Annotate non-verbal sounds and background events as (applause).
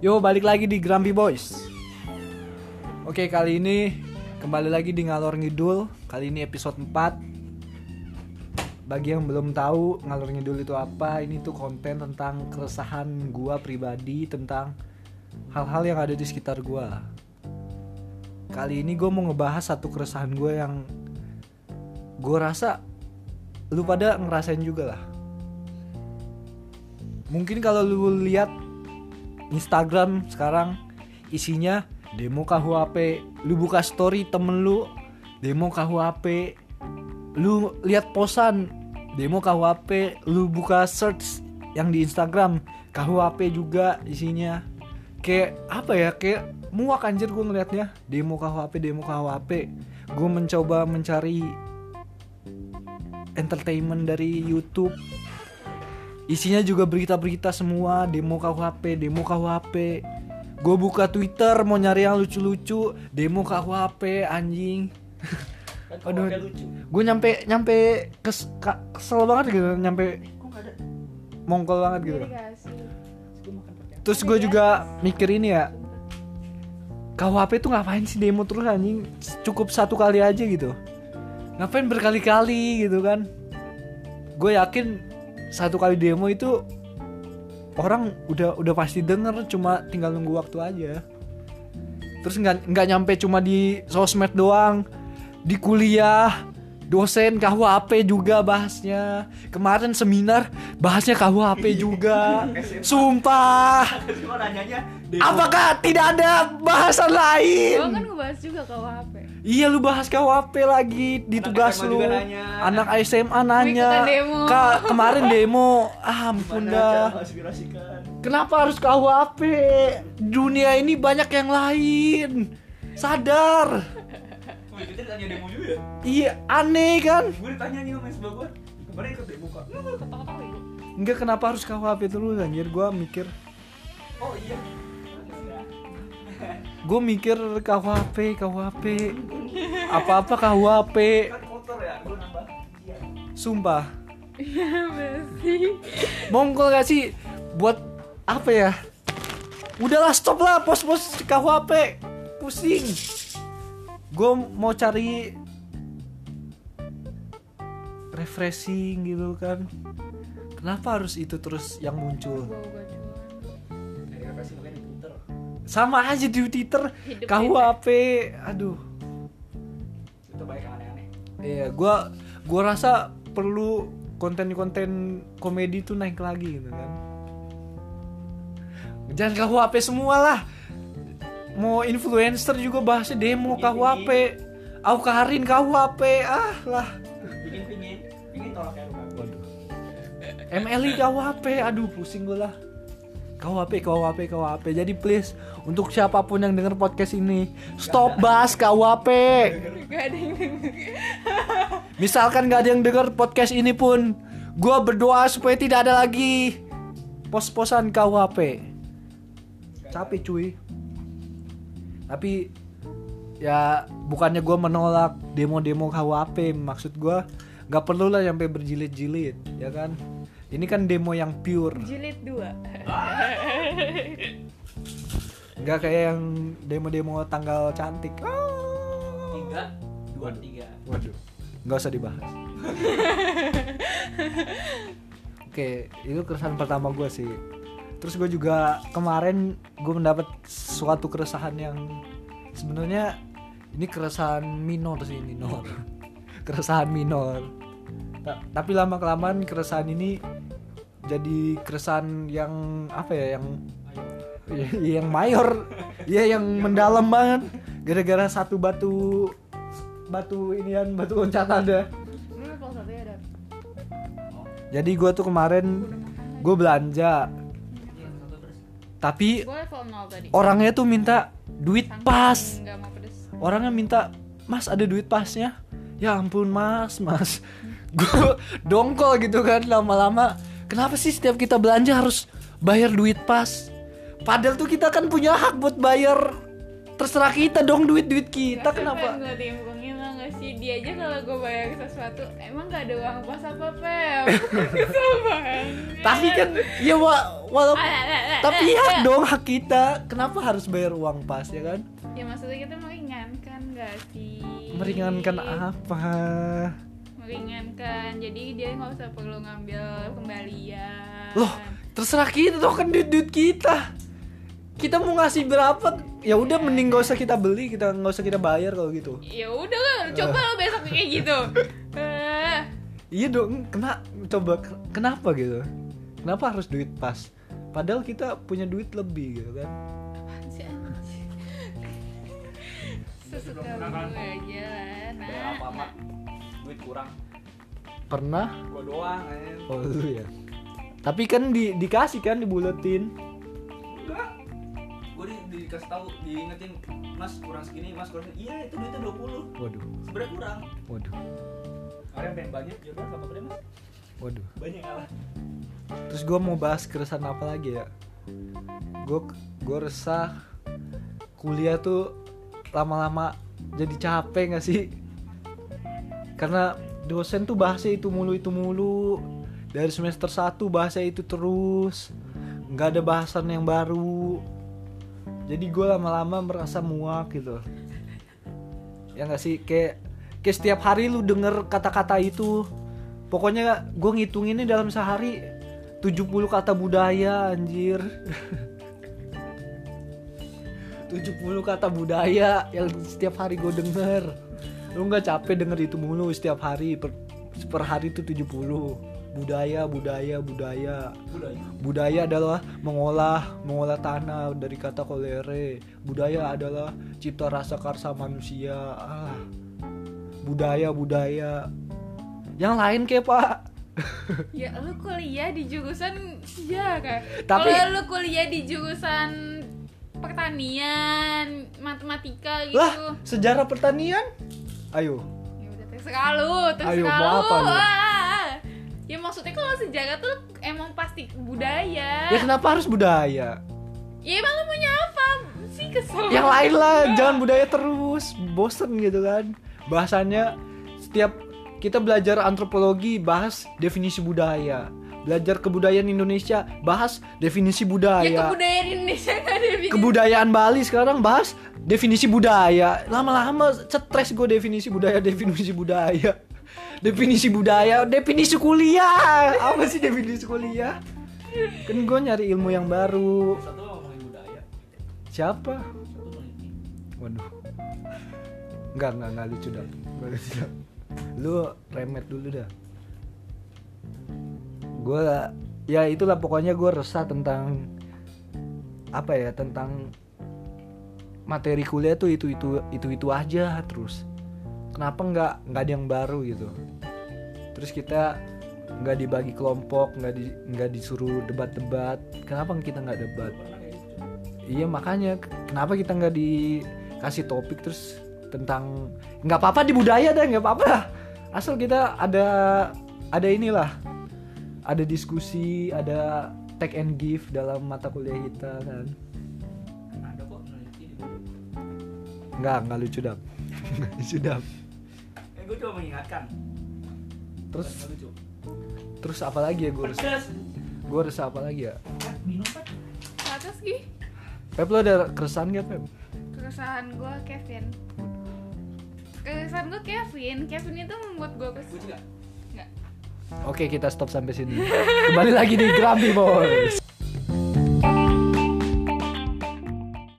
Yo, balik lagi di Grumpy Boys. Oke, kali ini kembali lagi di Ngalor Ngidul. Kali ini episode 4. Bagi yang belum tahu Ngalor Ngidul itu apa, ini tuh konten tentang keresahan gua pribadi tentang hal-hal yang ada di sekitar gua. Kali ini gue mau ngebahas satu keresahan gue yang gue rasa lu pada ngerasain juga lah. Mungkin kalau lu lihat Instagram sekarang isinya demo KUHP, lu buka story temen lu demo KUHP, lu lihat posan demo KUHP, lu buka search yang di Instagram KUHP juga isinya. Kayak apa ya kayak muak anjir gue ngeliatnya. Demo KUHP demo KUHP gue mencoba mencari entertainment dari YouTube isinya juga berita-berita semua demo KUHP demo KUHP gue buka Twitter mau nyari yang lucu-lucu demo KUHP anjing. Aduh. gue nyampe nyampe kes, ka- kesel banget gitu nyampe mongkol banget gitu. Terus gue juga mikir ini ya KUHP tuh ngapain sih demo terus anjing? Cukup satu kali aja gitu. Ngapain berkali-kali gitu kan? Gue yakin satu kali demo itu orang udah udah pasti denger cuma tinggal nunggu waktu aja. Terus nggak nggak nyampe cuma di sosmed doang di kuliah dosen KUHP juga bahasnya. Kemarin seminar bahasnya KUHP juga. (laughs) Sumpah! Apakah tidak ada bahasan lain? Kan ngebahas juga KUHP Iya lu bahas KUHP lagi di Anak tugas SMA lu. nanya. Anak SMA nanya. demo. Kak, kemarin demo. Ah, ampun dah. Kenapa harus KUHP? Dunia ini banyak yang lain. Sadar. Demo juga ya? Iya, aneh kan? Gue ditanya nih sama sebelah gue Kemarin ikut demo kak Ketawa-tawa itu Enggak kenapa harus KUHP terus anjir gua mikir. Oh iya Gue mikir KUHP, KUHP. Apa-apa Iya Sumpah. Iya Mongkol gak sih buat apa ya? Udahlah stop lah pos-pos KUHP pusing. Gue mau cari refreshing gitu kan. Kenapa harus itu terus yang muncul? Sama aja di Twitter Hidup KUHP. Aduh. Itu banyak yang aneh-aneh Iya, gua gua rasa perlu konten-konten komedi tuh naik lagi gitu kan. Jangan KUHP semua lah. Mau influencer juga bahasnya demo Pingin, KUHP. Aku Karin KUHP. Ah lah. Pingin-pingin Pingin tolak ya Waduh. MLI KUHP. Aduh pusing gue lah. KUHP, KUHP, KUHP. Jadi please untuk siapa pun yang denger podcast ini, stop bahas KUHP. Gak ada yang denger. Misalkan gak ada yang denger podcast ini pun Gue berdoa supaya tidak ada lagi Pos-posan KUHP Capek cuy. Tapi Ya bukannya gue menolak demo-demo KUHP Maksud gue Gak perlu lah sampai berjilid-jilid Ya kan Ini kan demo yang pure Jilid 2 Gak kayak yang demo-demo tanggal cantik Tiga Dua tiga Waduh, nggak usah dibahas. Oke, itu keresahan pertama gue sih. Terus gue juga kemarin gue mendapat suatu keresahan yang sebenarnya ini keresahan minor sih minor, (laughs) keresahan minor. Ta- tapi lama kelamaan keresahan ini jadi keresahan yang apa ya yang yang mayor, ya yang mendalam banget gara-gara satu batu batu inian batu loncatan 1 ya Dan Jadi gue tuh kemarin gue belanja, tapi Gue level 0 tadi orangnya tuh minta duit pas. Orangnya minta, Mas ada duit pasnya? Ya ampun Mas, Mas. (laughs) Gue dongkol gitu kan lama-lama. Kenapa sih setiap kita belanja harus bayar duit pas? Padahal tuh kita kan punya hak buat bayar. Terserah kita dong duit-duit kita kenapa? Gue lah gak sih Dia aja kalau gue bayar sesuatu Emang gak ada uang pas apa (laughs) banget Tapi kan ya wa walaupun ah, ah, ah, Tapi hak dong hak kita. Kenapa harus bayar uang pas ya kan? ya maksudnya kita meringankan gak sih Meringankan apa? Meringankan jadi dia nggak usah perlu ngambil kembalian Loh, terserah kita tuh kan duit duit kita. Kita mau ngasih berapa? Ya udah mending gak usah kita beli, kita nggak usah kita bayar kalau gitu. ya udah lah coba lo besok kayak gitu Eh, Iya dong, kena coba ke- kenapa gitu? Kenapa harus duit pas? Padahal kita punya duit lebih gitu kan? apaan sih, sesuka gue aja lah nah, apa nah. Duit kurang Pernah? gua doang anjing Oh lu ya. Tapi kan di, dikasih kan dibuletin. enggak gua di, dikasih tahu diingetin mas kurang segini mas kurang segini iya itu duitnya 20 Waduh, sebenarnya kurang waduh, yang pengen banyak ya kan apa boleh mas waduh. banyak apa Terus gue mau bahas keresahan apa lagi ya? Gue gue resah kuliah tuh lama-lama jadi capek gak sih? Karena dosen tuh bahasa itu mulu itu mulu. Dari semester 1 bahasa itu terus. Nggak ada bahasan yang baru. Jadi gue lama-lama merasa muak gitu. Ya nggak sih? Kayak kayak setiap hari lu denger kata-kata itu. Pokoknya gue ngitunginnya dalam sehari 70 kata budaya anjir. (laughs) 70 kata budaya yang setiap hari gue denger lu nggak capek denger itu mulu setiap hari per, per hari itu 70 budaya budaya budaya. Budaya? Budaya adalah mengolah mengolah tanah dari kata kolere. Budaya adalah cipta rasa karsa manusia. Ah. Budaya budaya. Yang lain kayak pak? (laughs) Ya lu kuliah di jurusan sejarah Tapi- kalau lu kuliah di jurusan pertanian matematika gitu. lah sejarah pertanian ayo. Ya udah terserah lu terserah Ayo, mau lu apa lu? Ah. ya maksudnya kalau sejarah tuh emang pasti budaya. Ya kenapa harus budaya? Ya emang lu maunya apa? Sih kesel. Yang lain lah jangan budaya terus. Bosen gitu kan. Bahasanya setiap kita belajar antropologi bahas definisi budaya belajar kebudayaan Indonesia bahas definisi ya budaya kebudayaan Indonesia definisi. kebudayaan Bali sekarang bahas definisi budaya. Lama-lama stres gue definisi budaya (laughs) definisi budaya. Definisi budaya definisi kuliah. Apa sih definisi kuliah? Kan gue nyari ilmu yang baru. Satu ngomongin budaya? Siapa? Waduh. Nggak nggak nggak lucu dah. Nggak lucu dah. Lu remet dulu dah gue ya itulah pokoknya gue resah tentang apa ya tentang materi kuliah tuh itu itu itu itu aja terus kenapa nggak nggak ada yang baru gitu. Terus kita nggak dibagi kelompok nggak di nggak disuruh debat-debat kenapa kita nggak debat? Iya makanya kenapa kita nggak dikasih topik terus tentang nggak apa-apa di budaya dah nggak apa-apa asal kita ada ada inilah ada diskusi ada take and give dalam mata kuliah kita kan. Ada kok peneliti di Google. nggak nggak lucu dam (laughs) lucu dam eh gue cuma mengingatkan. Terus? Lucu. Terus apa lagi ya gue pedas gue resah apa lagi ya? Eh, minum pak. Atas gih Pep lo ada keresahan gak Pep? Keresahan gue Kevin. Keresahan gue Kevin. Kevin itu membuat gue gue kesel Oke kita stop sampai sini. Kembali lagi di Grammy Boys